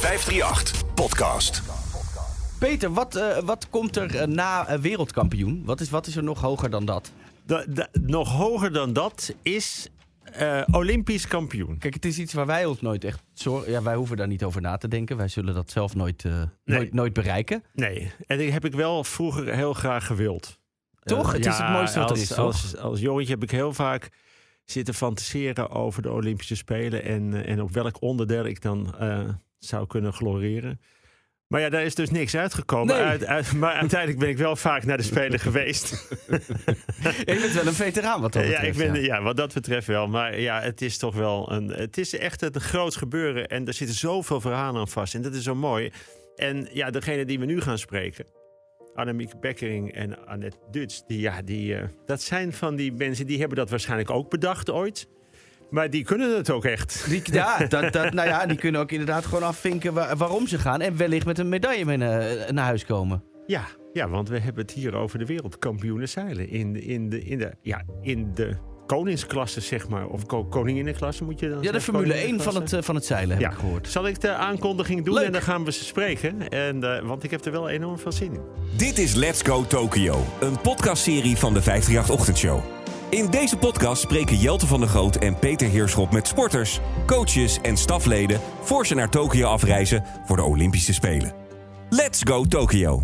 538 Podcast. Peter, wat, eh, wat komt er eh, na eh, wereldkampioen? Wat is, wat is er nog hoger dan dat? Da- da- nog hoger dan dat is eh, Olympisch kampioen. Kijk, het is iets waar wij ons nooit echt zorgen. Ja, wij hoeven daar niet over na te denken. Wij zullen dat zelf nooit, eh, Nee. nooit, nooit bereiken. Nee, en die heb ik wel vroeger heel graag gewild. Toch? Het is het mooiste wat er als, is, toch? Als, als jongetje heb ik heel vaak zitten fantaseren over de Olympische Spelen en, en op welk onderdeel ik dan eh, zou kunnen gloreren. Maar ja, daar is dus niks uitgekomen. Nee. Uit, uit- maar uiteindelijk ben ik wel vaak naar de Spelen geweest. Je bent wel een veteraan wat dat ja, betreft. ik ben, ja. ja, wat dat betreft wel. Maar ja, het is toch wel een. Het is echt een groot gebeuren. En er zitten zoveel verhalen aan vast. En dat is zo mooi. En ja, degene die we nu gaan spreken. Annemiek Bekkering en Annette Duts. Die, ja, die, eh, dat zijn van die mensen die hebben dat waarschijnlijk ook bedacht ooit. Maar die kunnen het ook echt. Die, ja, dat, dat, nou ja, die kunnen ook inderdaad gewoon afvinken wa- waarom ze gaan. En wellicht met een medaille mee naar, naar huis komen. Ja, ja, want we hebben het hier over de wereldkampioenen zeilen. In de, in de, in de, ja, in de koningsklasse, zeg maar. Of ko koninginnenklasse moet je dan Ja, de Formule 1 van het, eh, van het zeilen heb Ja. ik gehoord. Zal ik de aankondiging doen Leuk. en dan gaan we ze spreken? En, eh, want ik heb er wel enorm veel zin in. Dit is Let's Go Tokyo, een podcastserie van de 538 Ochtendshow. In deze podcast spreken Jelte van der Groot en Peter Heerschop met sporters, coaches en stafleden voor ze naar Tokio afreizen voor de Olympische Spelen. Let's Go Tokyo.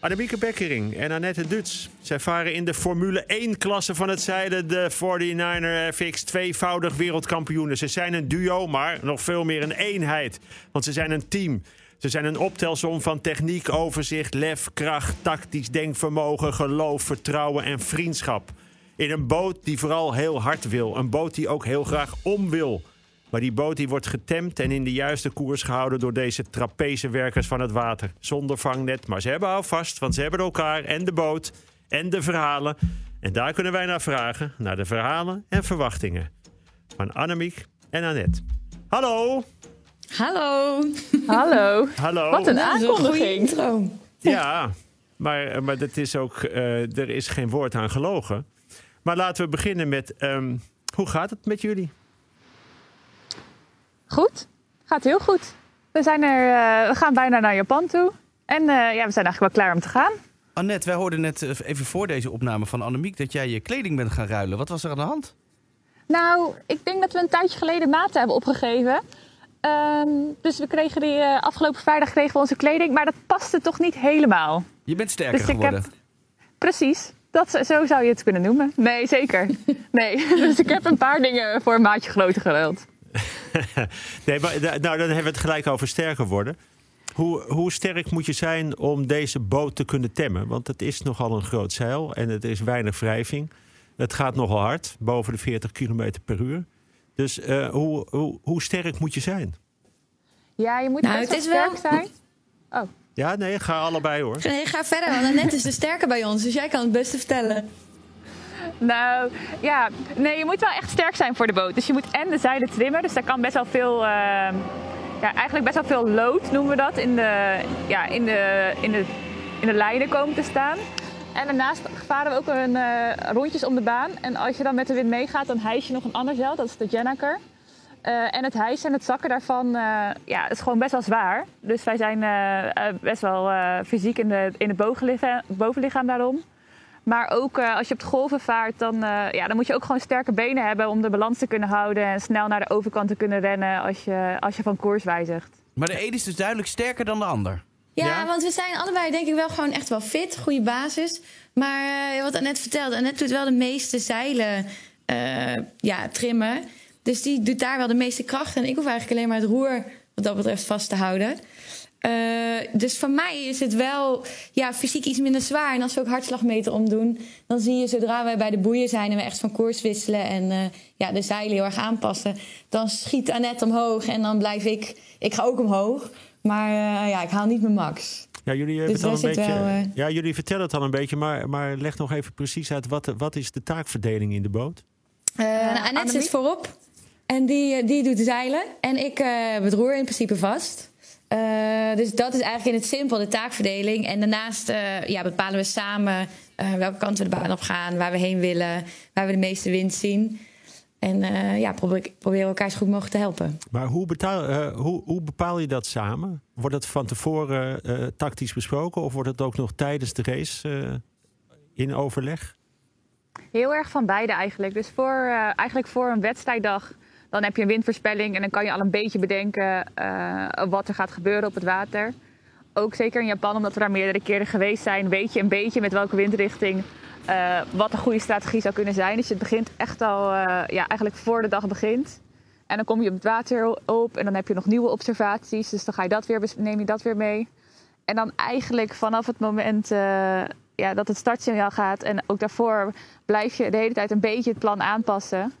Annemieke Bekkering en Annette Duts. Zij varen in de Formule 1-klasse van het zeilen. De 49er FX, tweevoudig wereldkampioenen. Ze zijn een duo, maar nog veel meer een eenheid. Want ze zijn een team. Ze zijn een optelsom van techniek, overzicht, lef, kracht, tactisch denkvermogen, geloof, vertrouwen en vriendschap. In een boot die vooral heel hard wil. Een boot die ook heel graag om wil. Maar die boot die wordt getemd en in de juiste koers gehouden door deze trapezewerkers van het water. Zonder vangnet, maar ze hebben houvast, want ze hebben elkaar en de boot en de verhalen. En daar kunnen wij naar vragen, naar de verhalen en verwachtingen. Van Annemiek en Annette. Hallo! Hallo. Hallo. Hallo! Wat een aankondiging. intro. Ja, maar, maar dat is ook, eh, er is geen woord aan gelogen. Maar laten we beginnen met, ehm, hoe gaat het met jullie? Goed. Gaat heel goed. We, zijn er, eh, we gaan bijna naar Japan toe. En eh, ja, we zijn eigenlijk wel klaar om te gaan. Annette, wij hoorden net eh, even voor deze opname van Annemiek dat jij je kleding bent gaan ruilen. Wat was er aan de hand? Nou, ik denk dat we een tijdje geleden maten hebben opgegeven. Ehm, dus we kregen die eh, afgelopen vrijdag kregen we onze kleding, maar dat paste toch niet helemaal. Je bent sterker Dus ik geworden. heb- Precies. Dat, zo zou je het kunnen noemen. Nee, zeker. Nee. Dus ik heb een paar dingen voor een maatje groter geruild. Nee, maar nou, dan hebben we het gelijk over sterker worden. Hoe, hoe sterk moet je zijn om deze boot te kunnen temmen? Want het is nogal een groot zeil en het is weinig wrijving. Het gaat nogal hard, boven de 40 km per uur. Dus eh, hoe, hoe, hoe sterk moet je zijn? Ja, je moet Nou, best het is wel wel- sterk zijn. Ja, nee, ga allebei hoor. Nee, ga verder, want Annette is de sterke bij ons, dus jij kan het beste vertellen. Nou, ja. Nee, je moet wel echt sterk zijn voor de boot. Dus je moet en de zeilen trimmen. Dus daar kan best wel veel... eh, ja, eigenlijk best wel veel lood, noemen we dat, in de, ja, in de, in de, in de lijnen komen te staan. En daarnaast varen we ook een, eh, rondjes om de baan. En als je dan met de wind meegaat, dan hijs je nog een ander zeil. Dat is de Jennaker. Eh, en het hijsen en het zakken daarvan eh, ja, is gewoon best wel zwaar. Dus wij zijn best wel fysiek in, de, in het bovenlichaam, daarom. Maar ook als je op de golven vaart, dan, ja, dan moet je ook gewoon sterke benen hebben om de balans te kunnen houden en snel naar de overkant te kunnen rennen als je, als je van koers wijzigt. Maar de een is dus duidelijk sterker dan de ander. Ja, Ja? want we zijn allebei denk ik wel gewoon echt wel fit, goede basis. Maar eh, wat Annette vertelde, Annette doet wel de meeste zeilen eh, ja, trimmen. Dus die doet daar wel de meeste kracht. En ik hoef eigenlijk alleen maar het roer wat dat betreft vast te houden. Eh, dus voor mij is het wel ja, fysiek iets minder zwaar. En als we ook hartslagmeter omdoen, dan zie je zodra wij bij de boeien zijn en we echt van koers wisselen en ja, de zeilen heel erg aanpassen, dan schiet Annette omhoog en dan blijf ik, ik ga ook omhoog. Maar eh, ja, ik haal niet mijn max. Ja, jullie, hebben Dus het al een beetje, wel, eh, ja, jullie vertellen het al een beetje, maar, maar leg nog even precies uit. Wat, wat is de taakverdeling in de boot? Eh nou, Annette zit voorop en die, eh, die doet de zeilen. En ik eh, heb het roer in principe vast. Eh, dus dat is eigenlijk in het simpel de taakverdeling. En daarnaast eh, ja, bepalen we samen eh, welke kant we de baan op gaan, waar we heen willen, waar we de meeste wind zien. En uh, ja, probeer, proberen elkaar zo goed mogelijk te helpen. Maar hoe, betaal, uh, hoe, hoe, bepaal je dat samen? Wordt het van tevoren uh, tactisch besproken of wordt het ook nog tijdens de race in overleg? Heel erg van beide eigenlijk. Dus voor, eigenlijk voor een wedstrijddag dan heb je een windvoorspelling en dan kan je al een beetje bedenken wat er gaat gebeuren op het water. Ook zeker in Japan, omdat we daar meerdere keren geweest zijn, weet je een beetje met welke windrichting uh, wat een goede strategie zou kunnen zijn. Dus het begint echt al, uh, ja, eigenlijk voor de dag begint. En dan kom je op het water op en dan heb je nog nieuwe observaties. Dus dan ga je dat weer, neem je dat weer mee. En dan eigenlijk vanaf het moment uh, ja, dat het startsignaal gaat en ook daarvoor blijf je de hele tijd een beetje het plan aanpassen.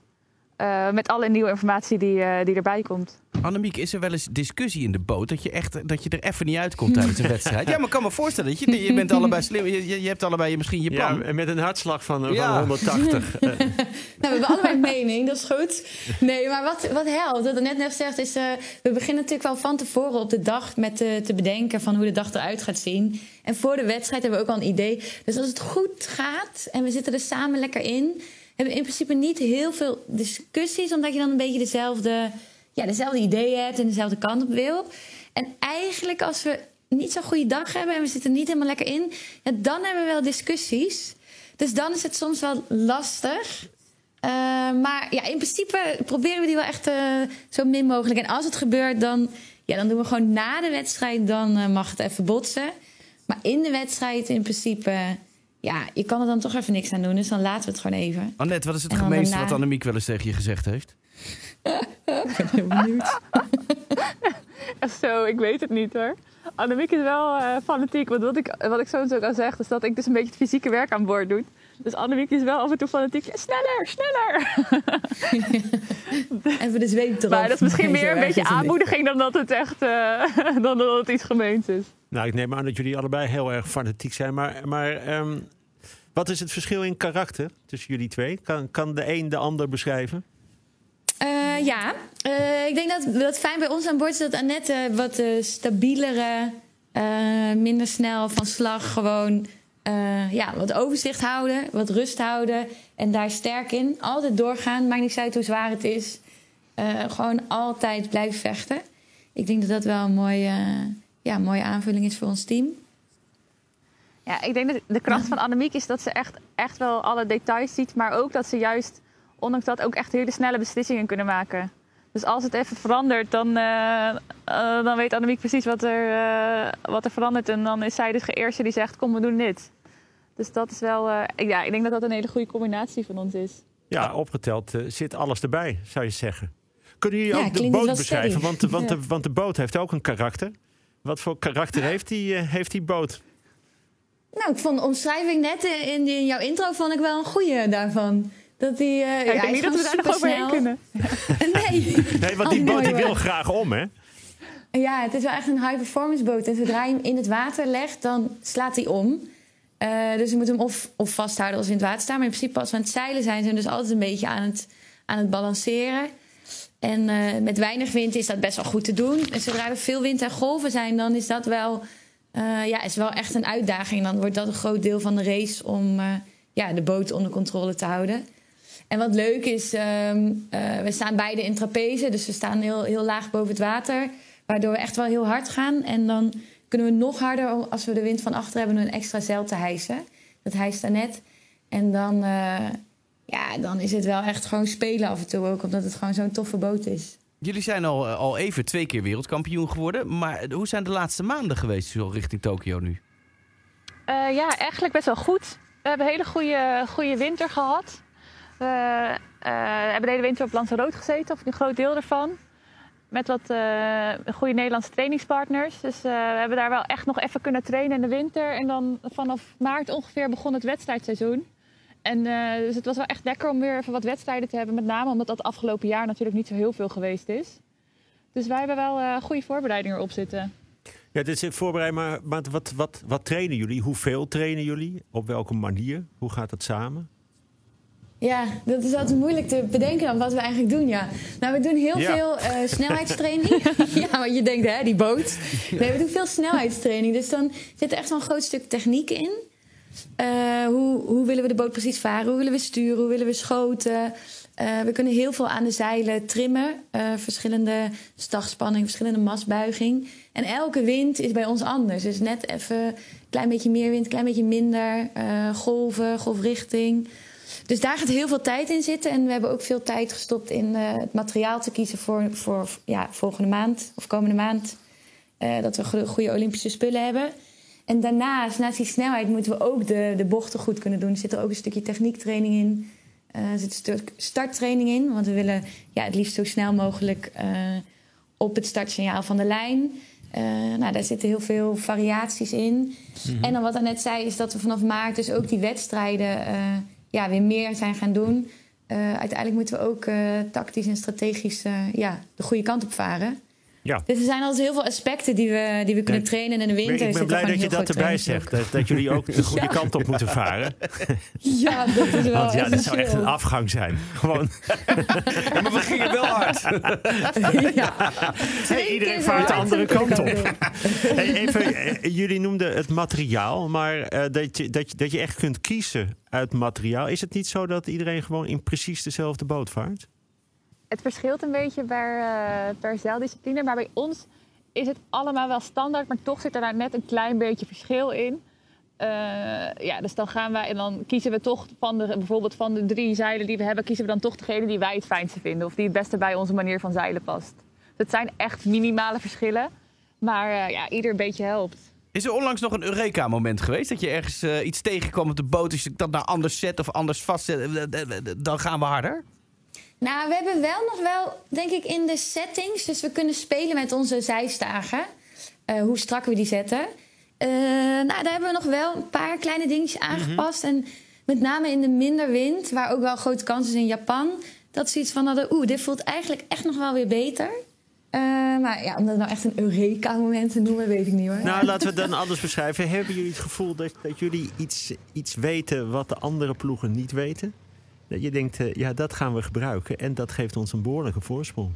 Met alle nieuwe informatie die, die erbij komt. Annemiek, is er wel eens discussie in de boot dat je, echt, dat je er even niet uitkomt tijdens een wedstrijd? Ja, maar ik kan me voorstellen dat je, je bent allebei slim. Je, je hebt allebei misschien je plan. Ja, met een hartslag van, ja. van 180. nou, we hebben allebei een mening, dat is goed. Nee, maar wat, wat helpt, wat net net zegt, is... Uh, we beginnen natuurlijk wel van tevoren op de dag met uh, te bedenken van hoe de dag eruit gaat zien. En voor de wedstrijd hebben we ook al een idee. Dus als het goed gaat en we zitten er samen lekker in... hebben in principe niet heel veel discussies, omdat je dan een beetje dezelfde ja, dezelfde ideeën hebt en dezelfde kant op wil. En eigenlijk als we niet zo'n goede dag hebben en we zitten niet helemaal lekker in, ja, dan hebben we wel discussies. Dus dan is het soms wel lastig. Uh, maar ja, in principe proberen we die wel echt uh, zo min mogelijk. En als het gebeurt, dan, ja, dan doen we gewoon na de wedstrijd, dan uh, mag het even botsen. Maar in de wedstrijd in principe, ja, je kan er dan toch even niks aan doen. Dus dan laten we het gewoon even. Annette, wat is het gemeenste daarna... wat Annemiek wel eens tegen je gezegd heeft? ik ben heel benieuwd. Zo, ik weet het niet hoor. Annemiek is wel uh, fanatiek. Want wat ik, wat ik zo kan zeggen, is dat ik dus een beetje het fysieke werk aan boord doe. Dus Annemiek is wel af en toe fanatiek. sneller, sneller! Even de zweep erop. Maar dat is misschien meer een beetje aanmoediging dan dat het echt uh, dan dat het iets gemeens is. Nou, ik neem aan dat jullie allebei heel erg fanatiek zijn. Maar, maar um, wat is het verschil in karakter tussen jullie twee? Kan, kan de een de ander beschrijven? Uh, ja, uh, ik denk dat wat fijn bij ons aan boord is dat Annette wat uh, stabielere, minder snel van slag gewoon ja, wat overzicht houden, wat rust houden en daar sterk in. Altijd doorgaan, maakt niet uit hoe zwaar het is. gewoon altijd blijven vechten. Ik denk dat dat wel een mooie, ja, mooie aanvulling is voor ons team. Ja, ik denk dat de kracht van Annemiek is dat ze echt, echt wel alle details ziet, maar ook dat ze juist ondanks dat ook echt hele snelle beslissingen kunnen maken. Dus als het even verandert, dan, uh, uh, dan weet Annemiek precies wat er, uh, wat er verandert. En dan is zij dus de eerste die zegt, kom we doen dit. Dus dat is wel, ja, ik denk dat dat een hele goede combinatie van ons is. Ja, opgeteld zit alles erbij, zou je zeggen. Kunnen jullie ook de boot beschrijven? Want, want, de, want de boot heeft ook een karakter. Wat voor karakter heeft die, heeft die boot? Nou, ik vond de omschrijving net in, in jouw intro vond ik wel een goede daarvan. Dat die, uh, ja, ik denk niet dat we daar nog overheen kunnen. nee. nee, want die boot die wil graag om, hè? Ja, het is wel echt een high-performance boot. En zodra je hem in het water legt, dan slaat hij om. Uh, dus je moet hem of, of vasthouden als we in het water staan. Maar in principe als we aan het zeilen zijn, zijn we dus altijd een beetje aan het, aan het balanceren. En uh, met weinig wind is dat best wel goed te doen. En zodra er veel wind en golven zijn, dan is dat wel, uh, ja, is wel echt een uitdaging. Dan wordt dat een groot deel van de race om ja, de boot onder controle te houden. En wat leuk is, um, uh, we staan beide in trapeze, dus we staan heel, heel laag boven het water. Waardoor we echt wel heel hard gaan. En dan kunnen we nog harder, als we de wind van achter hebben, een extra zeil te hijsen. Dat hijst net. En dan, ja, dan is het wel echt gewoon spelen af en toe ook, omdat het gewoon zo'n toffe boot is. Jullie zijn al, eh, al even twee keer wereldkampioen geworden. Maar hoe zijn de laatste maanden geweest zo richting Tokio nu? Uh, ja, eigenlijk best wel goed. We hebben een hele goede, goede winter gehad. We uh, hebben de hele winter op Lanzarote gezeten, of een groot deel ervan. Met wat goede Nederlandse trainingspartners. Dus we hebben daar wel echt nog even kunnen trainen in de winter. En dan vanaf maart ongeveer begon het wedstrijdseizoen. En dus het was wel echt lekker om weer even wat wedstrijden te hebben. Met name omdat dat afgelopen jaar natuurlijk niet zo heel veel geweest is. Dus wij hebben wel goede voorbereidingen erop zitten. Ja, dit is voorbereid, maar, maar wat, wat, wat trainen jullie? Hoeveel trainen jullie? Op welke manier? Hoe gaat dat samen? Ja, dat is altijd moeilijk te bedenken dan wat we eigenlijk doen, ja. Nou, we doen heel veel uh, snelheidstraining. ja, want je denkt, hè, die boot. Nee, we doen veel snelheidstraining. Dus dan zit er echt wel een groot stuk techniek in. Uh, hoe, hoe willen we de boot precies varen? Hoe willen we sturen? Hoe willen we schoten? Eh, we kunnen heel veel aan de zeilen trimmen. Uh, verschillende stagspanning, verschillende masbuiging. En elke wind is bij ons anders. Dus net even een klein beetje meer wind, een klein beetje minder. Golven, golfrichting. Dus daar gaat heel veel tijd in zitten. En we hebben ook veel tijd gestopt in het materiaal te kiezen voor, voor ja, volgende maand of komende maand. dat we goede Olympische spullen hebben. En daarnaast, naast die snelheid, moeten we ook de, de bochten goed kunnen doen. Er zit er ook een stukje techniektraining in. Uh, er zit een stuk starttraining in. Want we willen ja, het liefst zo snel mogelijk uh, op het startsignaal van de lijn. Uh, nou, daar zitten heel veel variaties in. Mm -hmm. En dan wat net zei, is dat we vanaf maart dus ook die wedstrijden ja, weer meer zijn gaan doen. uiteindelijk moeten we ook tactisch en strategisch ja, de goede kant op varen. Ja. Dus er zijn altijd heel veel aspecten die we, die we kunnen trainen in de winter. Ik ben blij dat je dat erbij zegt. Dat, dat, jullie ook de goede kant op moeten varen. Ja, dat is wel Want ja, dat zou echt een afgang zijn. Gewoon. Ja, maar we gingen wel hard. Ja. Hey, iedereen vaart de andere kant op. Hey, even, eh, jullie noemden het materiaal, maar uh, dat, je, dat, je, dat je echt kunt kiezen uit materiaal. Is het niet zo dat iedereen gewoon in precies dezelfde boot vaart? Het verschilt een beetje per, uh, per zeildiscipline. Maar bij ons is het allemaal wel standaard, maar toch zit er daar net een klein beetje verschil in. Uh, ja, dus dan gaan wij en dan kiezen we toch van de, bijvoorbeeld van de drie zeilen die we hebben, kiezen we dan toch degene die wij het fijnste vinden. Of die het beste bij onze manier van zeilen past. Dat zijn echt minimale verschillen. Maar uh, ja, ieder beetje helpt. Is er onlangs nog een Eureka-moment geweest? Dat je ergens iets tegenkwam op de boot. Als je dat nou anders zet of anders vastzet, dan gaan we harder? Nou, we hebben wel nog wel, denk ik, in de settings. Dus we kunnen spelen met onze zijstagen. Uh, hoe strak we die zetten. Uh, nou, daar hebben we nog wel een paar kleine dingetjes mhm. aangepast. En met name in de minder wind, waar ook wel grote kans is in Japan. Dat ze iets van hadden, oeh, dit voelt eigenlijk echt nog wel weer beter. Uh, maar ja, om dat nou echt een Eureka-moment te noemen, weet ik niet hoor. Nou, laten we het dan anders beschrijven. Hebben jullie het gevoel dat, dat jullie iets, iets weten wat de andere ploegen niet weten? Dat je denkt, uh, ja, dat gaan we gebruiken. En dat geeft ons een behoorlijke voorsprong.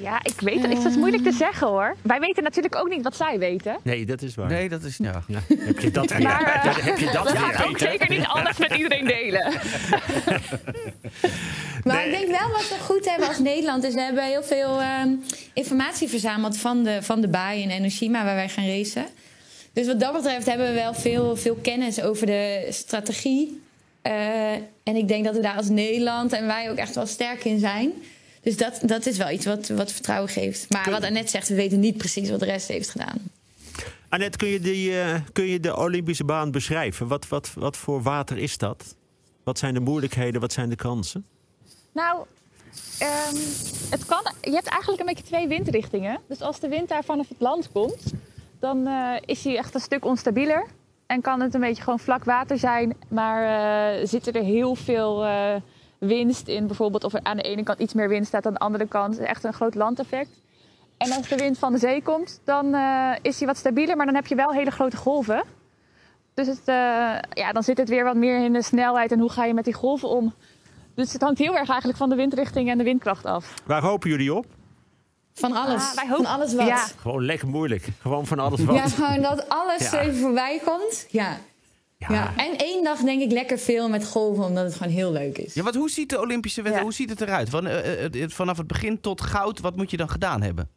Ja, ik weet het. Het is moeilijk te zeggen hoor. Wij weten natuurlijk ook niet wat zij weten. Nee, dat is waar. Nee, dat is. Ja. ja heb je dat weer? Maar, uh, heb je dat ook zeker niet alles met iedereen delen. maar nee. ik denk wel wat we goed hebben als Nederland. Is we hebben heel veel uh, informatie verzameld van de, van de baai in Enoshima waar wij gaan racen. Dus wat dat betreft hebben we wel veel, veel kennis over de strategie uh, en ik denk dat we daar als Nederland en wij ook echt wel sterk in zijn. Dus dat, dat is wel iets wat, wat vertrouwen geeft. Maar wat Annette zegt, we weten niet precies wat de rest heeft gedaan. Annette, kun je, die, uh, kun je de Olympische baan beschrijven? Wat, wat, wat voor water is dat? Wat zijn de moeilijkheden, wat zijn de kansen? Nou, um, het kan, je hebt eigenlijk een beetje twee windrichtingen. Dus als de wind daar vanaf het land komt, dan uh, is hij echt een stuk onstabieler. En kan het een beetje gewoon vlak water zijn, maar uh, zitten er heel veel uh, winst in. Bijvoorbeeld of er aan de ene kant iets meer wind staat dan aan de andere kant. Echt een groot landeffect. En als de wind van de zee komt, dan uh, is hij wat stabieler, maar dan heb je wel hele grote golven. Dus het, ja, dan zit het weer wat meer in de snelheid en hoe ga je met die golven om. Dus het hangt heel erg eigenlijk van de windrichting en de windkracht af. Waar hopen jullie op? Van alles. Ah, wij hopen, van alles wat. Ja. Gewoon lekker moeilijk. Gewoon van alles wat. Ja, gewoon dat alles ja. even voorbij komt. Ja. ja. Ja. En één dag denk ik lekker veel met golven, omdat het gewoon heel leuk is. Ja, wat, hoe ziet de Olympische wedstrijd, hoe ziet het eruit? Van, uh, uh, vanaf het begin tot goud, wat moet je dan gedaan hebben?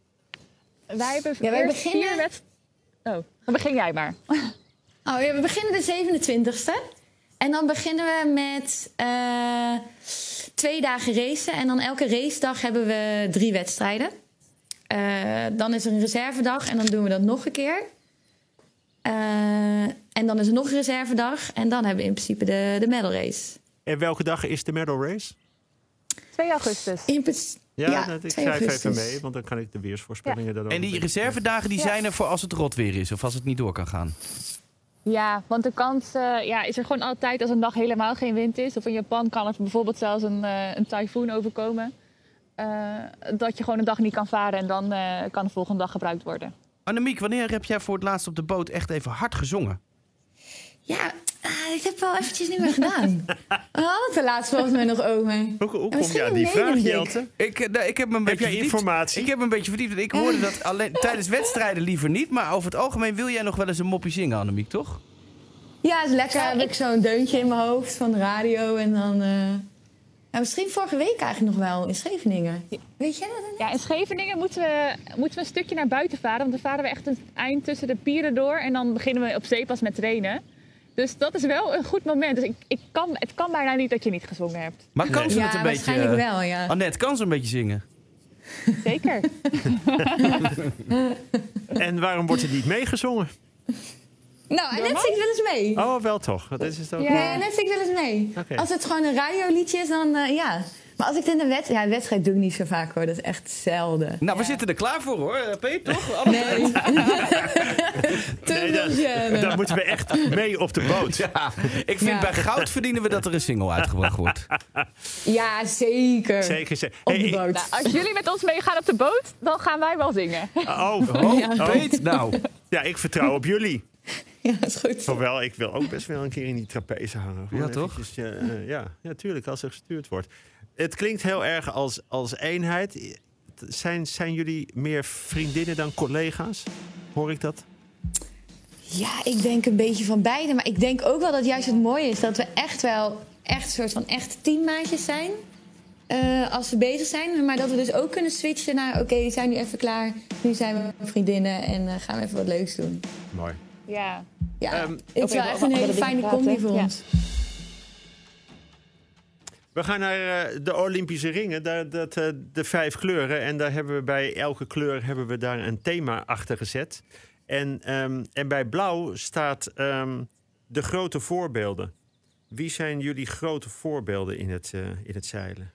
Wij hebben ja, wij beginnen... Met... Oh, dan begin jij maar. Oh, ja, we beginnen de 27e. En dan beginnen we met uh, twee dagen racen. En dan elke racedag hebben we drie wedstrijden. Uh, dan is er een reservedag en dan doen we dat nog een keer. Uh, en dan is er nog een reservedag en dan hebben we in principe de, de medal race. En welke dag is de medal race? 2 augustus. In ja, ja dat, ik schrijf even mee, want dan kan ik de weersvoorspellingen ja. En die reservedagen die zijn er voor als het rot weer is of als het niet door kan gaan? Ja, want de kans uh, ja, is er gewoon altijd als een dag helemaal geen wind is. Of in Japan kan er bijvoorbeeld zelfs een, uh, een tyfoon overkomen. Uh, dat je gewoon een dag niet kan varen en dan uh, kan de volgende dag gebruikt worden. Annemiek, wanneer heb jij voor het laatst op de boot echt even hard gezongen? Ja, uh, ik heb wel eventjes niet meer gedaan. Het de laatst volgens mij nog over. Hoe, hoe kom je aan die vraag, Jelte? Ik, nou, ik heb een beetje heb jij informatie? Ik heb een beetje verdiept. Ik hoorde dat alleen, tijdens wedstrijden liever niet. Maar over het algemeen wil jij nog wel eens een moppie zingen, Annemiek, toch? Ja, is lekker. heb ik zo'n deuntje in mijn hoofd van de radio en dan... Ja, misschien vorige week eigenlijk nog wel in Scheveningen. Weet jij dat? Ja, in Scheveningen moeten we, moeten we een stukje naar buiten varen. Want dan varen we echt een eind tussen de pieren door. En dan beginnen we op zee pas met trainen. Dus dat is wel een goed moment. Dus ik, ik kan, het kan bijna niet dat je niet gezongen hebt. Maar kan ze Ja, het een beetje... waarschijnlijk eh, wel, ja. Annette, kan ze een beetje zingen? Zeker. En waarom wordt er niet meegezongen? Nou, en net zingt wel eens mee. Oh, wel toch. Dat is het ook. Ja. Nee, en net zingt wel eens mee. Als het gewoon een radioliedje is, dan eh, ja. Maar als ik het in een wedstrijd... Ja, wedstrijd doe ik niet zo vaak hoor. Dat is echt zelden. Nou, we zitten er klaar voor hoor, eh, Peet, toch? Alle- Nee. Nee, moeten we echt mee op de boot. Ja, ik vind Ja. bij goud verdienen we dat er een single uitgebracht wordt. Ja, zeker. Zeker. zeker. Op Hey, de boot. Nou, als jullie met ons meegaan op de boot, dan gaan wij wel zingen. oh, Oh, Ja. Peet, nou. ja, ik vertrouw op jullie. Ja, is goed. Hoewel, ik wil ook best wel een keer in die trapeze hangen. Gewoon Ja, toch? eventjes, eh, eh, ja, ja, tuurlijk, als er gestuurd wordt. Het klinkt heel erg als, als eenheid. Zijn, zijn jullie meer vriendinnen dan collega's? Hoor ik dat? Ja, ik denk een beetje van beide. Maar ik denk ook wel dat juist het mooie is dat we echt wel echt een soort van echt teammaatjes zijn. eh, als we bezig zijn. Maar dat we dus ook kunnen switchen naar: oké, we zijn nu even klaar. Nu zijn we vriendinnen en eh, gaan we even wat leuks doen. Mooi. Ja. Ja, Ehm, het is Oké, wel echt een hele fijne combi voor Ja. ons. We gaan naar eh, de Olympische ringen, daar, dat, eh, de vijf kleuren. En daar hebben we bij elke kleur hebben we daar een thema achter gezet. En, ehm, en bij blauw staat ehm, de grote voorbeelden. Wie zijn jullie grote voorbeelden in het, eh, in het zeilen?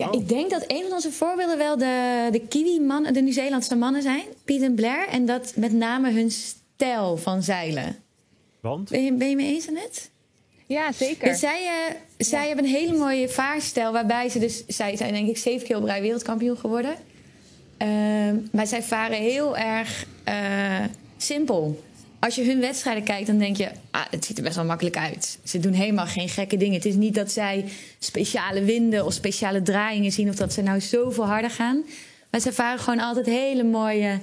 Ja, Oh. ik denk dat een van onze voorbeelden wel de, de Kiwi-mannen, de Nieuw-Zeelandse mannen zijn. Piet en Blair. En dat met name hun stijl van zeilen. Want? Ben je, ben je mee eens, net? Ja, zeker. Ja, zij eh, zij hebben een hele mooie vaarstijl waarbij ze dus... Zij zijn denk ik zeven keer op rij wereldkampioen geworden. Ehm, maar zij varen heel erg eh, simpel. Als je hun wedstrijden kijkt, dan denk je... Ah, het ziet er best wel makkelijk uit. Ze doen helemaal geen gekke dingen. Het is niet dat zij speciale winden of speciale draaiingen zien... of dat ze nou zoveel harder gaan. Maar ze varen gewoon altijd hele mooie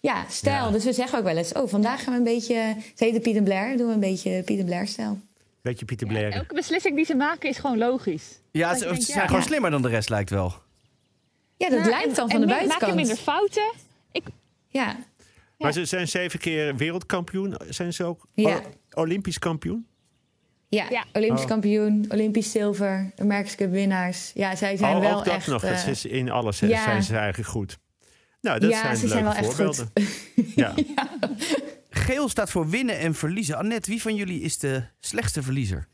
ja, stijl. Ja. Dus we zeggen ook wel eens... oh, vandaag gaan we een beetje... Ze heten Piet en Blair, doen we een beetje Piet en Blair-stijl. Beetje Pieter Ja, Blair. elke beslissing die ze maken is gewoon logisch. Ja, ze, je denkt, ze ja, zijn gewoon slimmer dan de rest, lijkt wel. Ja, dat Nou, lijkt dan en van de buitenkant. Maak je minder fouten. Ik, Ja, Maar ze zijn zeven keer wereldkampioen. Zijn ze ook Olympisch kampioen? ja. Ja. Olympisch Oh. kampioen, Olympisch zilver, America's Cup winnaars. Ja, zij zijn oh, wel ook dat echt... nog. eh, is in alles ja. zijn ze eigenlijk goed. Nou, dat Ja, zijn ze leuke zijn wel echt voorbeelden. Ja. Geel staat voor winnen en verliezen. Annette, wie van jullie is de slechtste verliezer?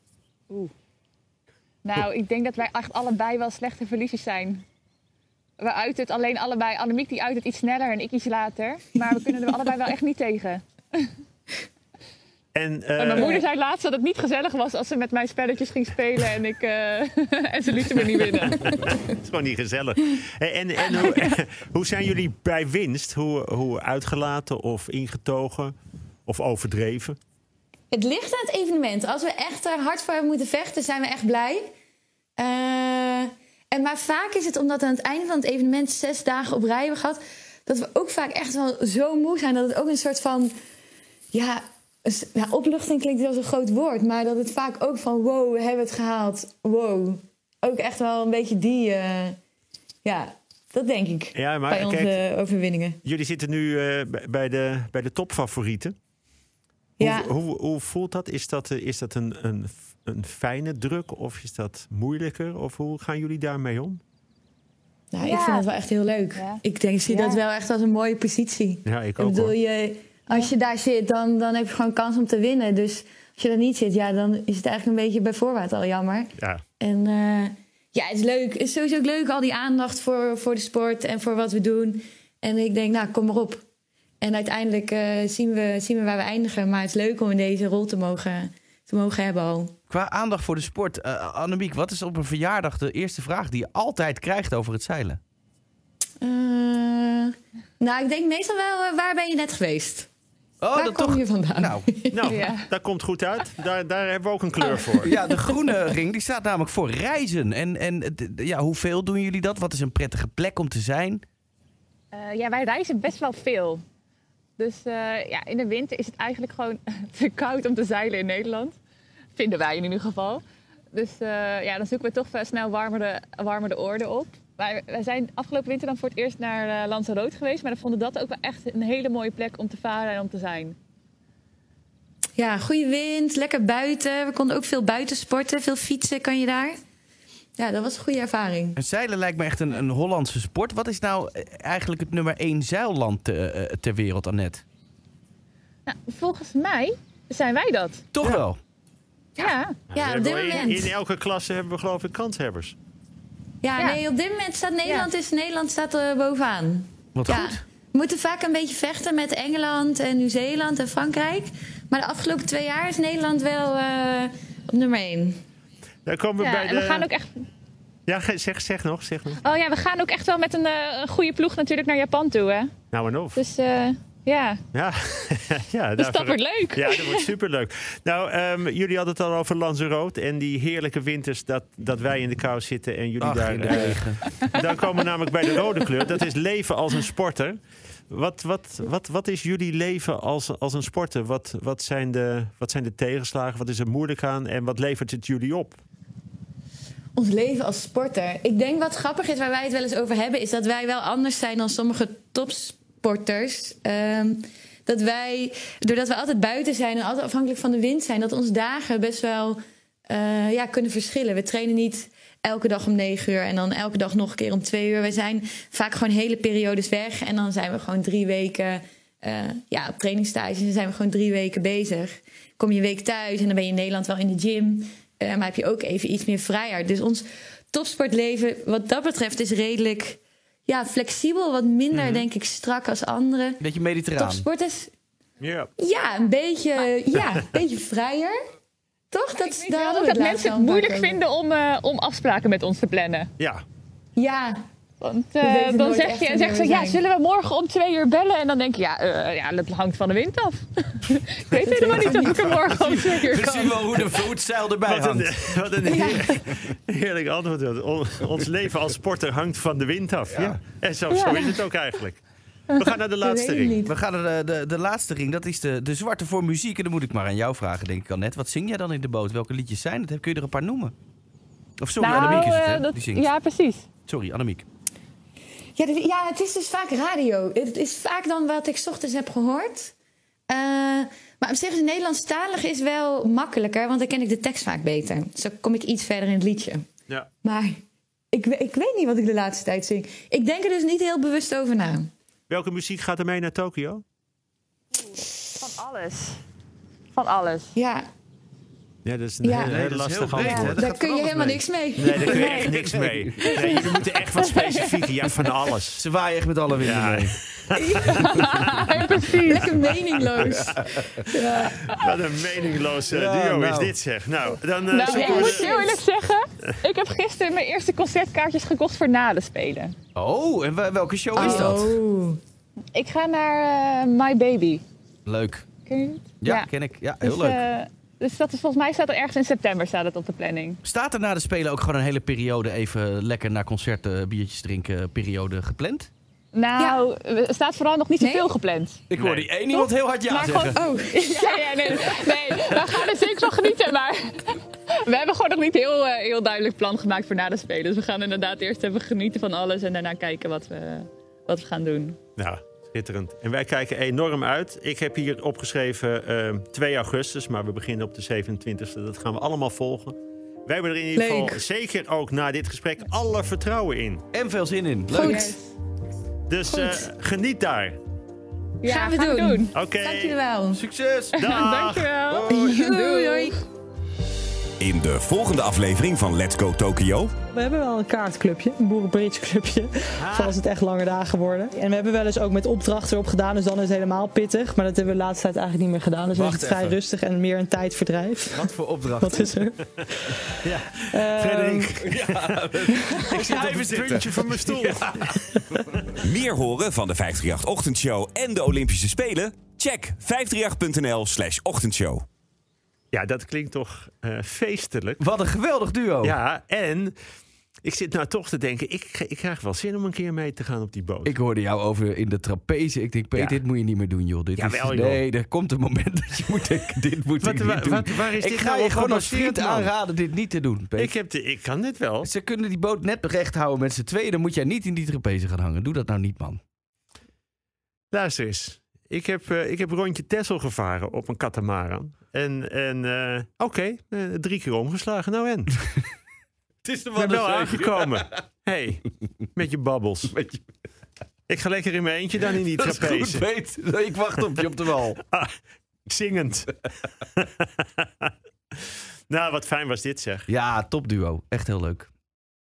nou, ik denk dat wij echt allebei wel slechte verliezers zijn. We uiten het alleen allebei. Annemiek die uit het iets sneller en ik iets later. Maar we kunnen er allebei wel echt niet tegen. En, eh, En mijn moeder zei laatst dat het niet gezellig was als ze met mij spelletjes ging spelen en, ik, eh, en ze lieten me niet winnen. Het is gewoon niet gezellig. En, en, en hoe, hoe zijn jullie bij winst? Hoe, hoe uitgelaten of ingetogen of overdreven? Het ligt aan het evenement. Als we echt er hard voor hebben moeten vechten, zijn we echt blij. Eh, en maar vaak is het omdat aan het einde van het evenement zes dagen op rij hebben gehad... dat we ook vaak echt wel zo moe zijn dat het ook een soort van... Ja, een ja opluchting klinkt wel zo'n groot woord... maar dat het vaak ook van wow, we hebben het gehaald. Wow. Ook echt wel een beetje die... eh, ja, dat denk ik Ja, maar bij onze kijk, overwinningen. jullie zitten nu eh, bij, de, bij de topfavorieten. Hoe, Ja. hoe, hoe voelt dat? Is dat, eh, is dat een, een, een fijne druk of is dat moeilijker? Of hoe gaan jullie daarmee om? Nou, ik vind dat wel echt heel leuk. Ja. Ik denk, ik zie Ja. dat wel echt als een mooie positie. Ja, ik Ik ook bedoel, hoor. je, als je daar zit, dan, dan heb je gewoon kans om te winnen. Dus als je daar niet zit, ja, dan is het eigenlijk een beetje bij voorbaat al jammer. Ja. En eh, ja, het is leuk. Het is sowieso ook leuk, al die aandacht voor, voor de sport en voor wat we doen. En ik denk, nou, kom maar op. En uiteindelijk eh, zien, we, zien we waar we eindigen. Maar het is leuk om in deze rol te mogen, te mogen hebben al. Qua aandacht voor de sport. eh Annemiek, wat is op een verjaardag de eerste vraag die je altijd krijgt over het zeilen? Eh, nou, ik denk meestal wel, eh, waar ben je net geweest? Oh, waar dat kom toch. je vandaan? Nou, Nou, Ja. dat komt goed uit. Daar, daar hebben we ook een kleur Oh. voor. ja, de groene ring die staat namelijk voor reizen. En, en ja, hoeveel doen jullie dat? Wat is een prettige plek om te zijn? Eh, ja, wij reizen best wel veel. Dus eh, ja, in de winter is het eigenlijk gewoon te koud om te zeilen in Nederland. Vinden wij in ieder geval. Dus eh, ja, dan zoeken we toch snel warmere, warmere oorden op. Maar wij zijn afgelopen winter dan voor het eerst naar uh, Lanzarote geweest. Maar we vonden dat ook wel echt een hele mooie plek om te varen en om te zijn. Ja, goede wind, lekker buiten. We konden ook veel buiten sporten, veel fietsen kan je daar. Ja, dat was een goede ervaring. En zeilen lijkt me echt een, een Hollandse sport. Wat is nou eh, eigenlijk het nummer één zeilland te, ter wereld, Annette? Nou, volgens mij zijn wij dat. Toch wel? Ja. Ja, op dit moment. In, in, elke klasse hebben we geloof ik kanshebbers. Ja, ja. nee, op dit moment staat Nederland, ja. is, Nederland staat er bovenaan. Wat ja. goed. We moeten vaak een beetje vechten met Engeland en Nieuw-Zeeland en Frankrijk. Maar de afgelopen twee jaar is Nederland wel uh, op nummer één. Daar komen we bij en de... we gaan ook echt... Ja, zeg, zeg nog, zeg nog. Oh ja, we gaan ook echt wel met een, uh, een goede ploeg natuurlijk naar Japan toe, hè? Nou en of. Dus... Uh, ja. Ja, ja dus dat wordt leuk. Ja, dat wordt superleuk. Nou, um, jullie hadden het al over Lanzarote en die heerlijke winters dat, dat wij in de kou zitten en jullie Ach, daar. in de regen. Uh, dan komen we namelijk bij de rode kleur. Dat is leven als een sporter. Wat, wat, wat, wat is jullie leven als, als een sporter? Wat, wat, zijn de, wat zijn de tegenslagen? Wat is er moeilijk aan? En wat levert het jullie op? Ons leven als sporter. Ik denk wat grappig is, waar wij het wel eens over hebben, is dat wij wel anders zijn dan sommige Um, dat wij, doordat we altijd buiten zijn en altijd afhankelijk van de wind zijn, dat onze dagen best wel uh, ja, kunnen verschillen. We trainen niet elke dag om negen uur en dan elke dag nog een keer om twee uur. We zijn vaak gewoon hele periodes weg en dan zijn we gewoon drie weken uh, ja, op trainingstage. Dan zijn we gewoon drie weken bezig. Kom je een week thuis en dan ben je in Nederland wel in de gym. Uh, maar heb je ook even iets meer vrijheid. Dus ons topsportleven, wat dat betreft, is redelijk ja, flexibel. Wat minder, mm -hmm. denk ik, strak als anderen. Beetje mediterraan. Topsporters. Ja. Ja, een beetje, maar... ja, een beetje vrijer. Toch? Dat, ik dat, dat mensen het moeilijk vinden om, uh, om afspraken met ons te plannen. Ja. Ja. Want uh, dan zeg je, zeg ze, ja, zullen we morgen om twee uur bellen? En dan denk je, ja, uh, ja dat hangt van de wind af. ik weet helemaal niet of ik er morgen om twee uur kan. We zien wel hoe de voetzeil erbij wat hangt. Een, wat een heerlijk, heerlijk antwoord. On, ons leven als sporter hangt van de wind af. Ja. ja. En zo, ja. zo is het ook eigenlijk. We gaan naar de laatste ring. We gaan naar de, de, de, laatste ring. Dat is de, de zwarte voor muziek. En dan moet ik maar aan jou vragen, denk ik al net. Wat zing jij dan in de boot? Welke liedjes zijn het? Kun je er een paar noemen? Of sorry, nou, Annemiek is het, hè? dat, Die zingt. Ja, precies. Sorry, Annemiek. Ja, ja, het is dus vaak radio. Het is vaak dan wat ik 's ochtends heb gehoord. Uh, maar op zich is Nederlandstalig is wel makkelijker, want dan ken ik de tekst vaak beter. Dus dan kom ik iets verder in het liedje. Ja. Maar ik, ik weet niet wat ik de laatste tijd zing. Ik denk er dus niet heel bewust over na. Welke muziek gaat er mee naar Tokio? Van alles. Van alles. Ja. Ja, dat is een Ja. hele, dat lastige heel hè? Daar kun je helemaal niks mee. Nee, daar kun je echt niks mee. Nee, jullie moeten echt wat specifiek. Ja, van alles. Ze waaien echt met alle winden Ja. mee. Ja, precies. Lekker meningloos. Ja. Wat een meningloze Ja, duo is nou. dit zeg. Nou, dan eh, Nou, ik we moet heel eerlijk zeggen, ik heb gisteren mijn eerste concertkaartjes gekocht voor na de Spelen. Oh, en wel- welke show is dat? Oh. Ik ga naar eh, My Baby. Leuk. Ken je het? Ja, ken ik. Ja, heel dus, leuk. eh, dus dat is volgens mij staat er ergens in september staat het op de planning. Staat er na de Spelen ook gewoon een hele periode even lekker naar concerten, biertjes drinken, periode gepland? Nou, er staat vooral nog niet Nee? zoveel gepland. Ik hoor die één iemand heel hard ja Maar zeggen. gewoon- Ja, ja, nee, nee, we gaan er zeker van genieten, maar we hebben gewoon nog niet heel, eh, heel duidelijk plan gemaakt voor na de Spelen. Dus we gaan inderdaad eerst even genieten van alles en daarna kijken wat we, wat we gaan doen. Nou, schitterend. En wij kijken enorm uit. Ik heb hier opgeschreven eh, 2 augustus, maar we beginnen op de 27e. Dat gaan we allemaal volgen. Wij hebben er in ieder Leuk. geval zeker ook na dit gesprek alle vertrouwen in. En veel zin in. Leuk. Goed. Dus Goed. eh, geniet daar. Ja, Gaan we doen. Oké. Dank jullie wel. Succes. Dag. Dankjewel. Doei, doei. In de volgende aflevering van Let's Go Tokyo We hebben wel een kaartclubje, een boerenbridgeclubje. Voor als het echt lange dagen worden. En we hebben wel eens ook met opdrachten erop gedaan, dus dan is het helemaal pittig. Maar dat hebben we de laatste tijd eigenlijk niet meer gedaan. Dus dan is Wacht het vrij rustig en meer een tijdverdrijf. Wat voor opdracht? Wat is er? Ja. Ehm, Frederik, ik zit is het puntje van mijn stoel. Meer horen van de 538 Ochtendshow en de Olympische Spelen? Check 538.nl slash ochtendshow. Ja, dat klinkt toch eh, feestelijk. Wat een geweldig duo. Ja, en ik zit nou toch te denken, ik, ik krijg wel zin om een keer mee te gaan op die boot. Ik hoorde jou over in de trapeze. Ik denk, Ja. dit moet je niet meer doen, joh. Dit is, joh. nee, er komt een moment dat je moet denken, dit moet Wat- ik wa- niet doen. wat- waar is ik dit ga nou je gewoon als vriend aanraden dit niet te doen, Peter. ik, heb de, ik kan dit wel. Ze kunnen die boot net recht houden met z'n tweeën. Dan moet jij niet in die trapeze gaan hangen. Doe dat nou niet, man. Luister eens. Ik heb, eh, ik heb rondje Tessel gevaren op een katamaran. En, en eh, oké, eh, drie keer omgeslagen. Nou en? Het is er wel aangekomen. hey, met je babbels. Ik ga lekker in mijn eentje dan in die Dat is goed, trapeze. Peter. Ik wacht op je op de wal. Ah, zingend. nou, wat fijn was dit zeg. Ja, topduo. Echt heel leuk.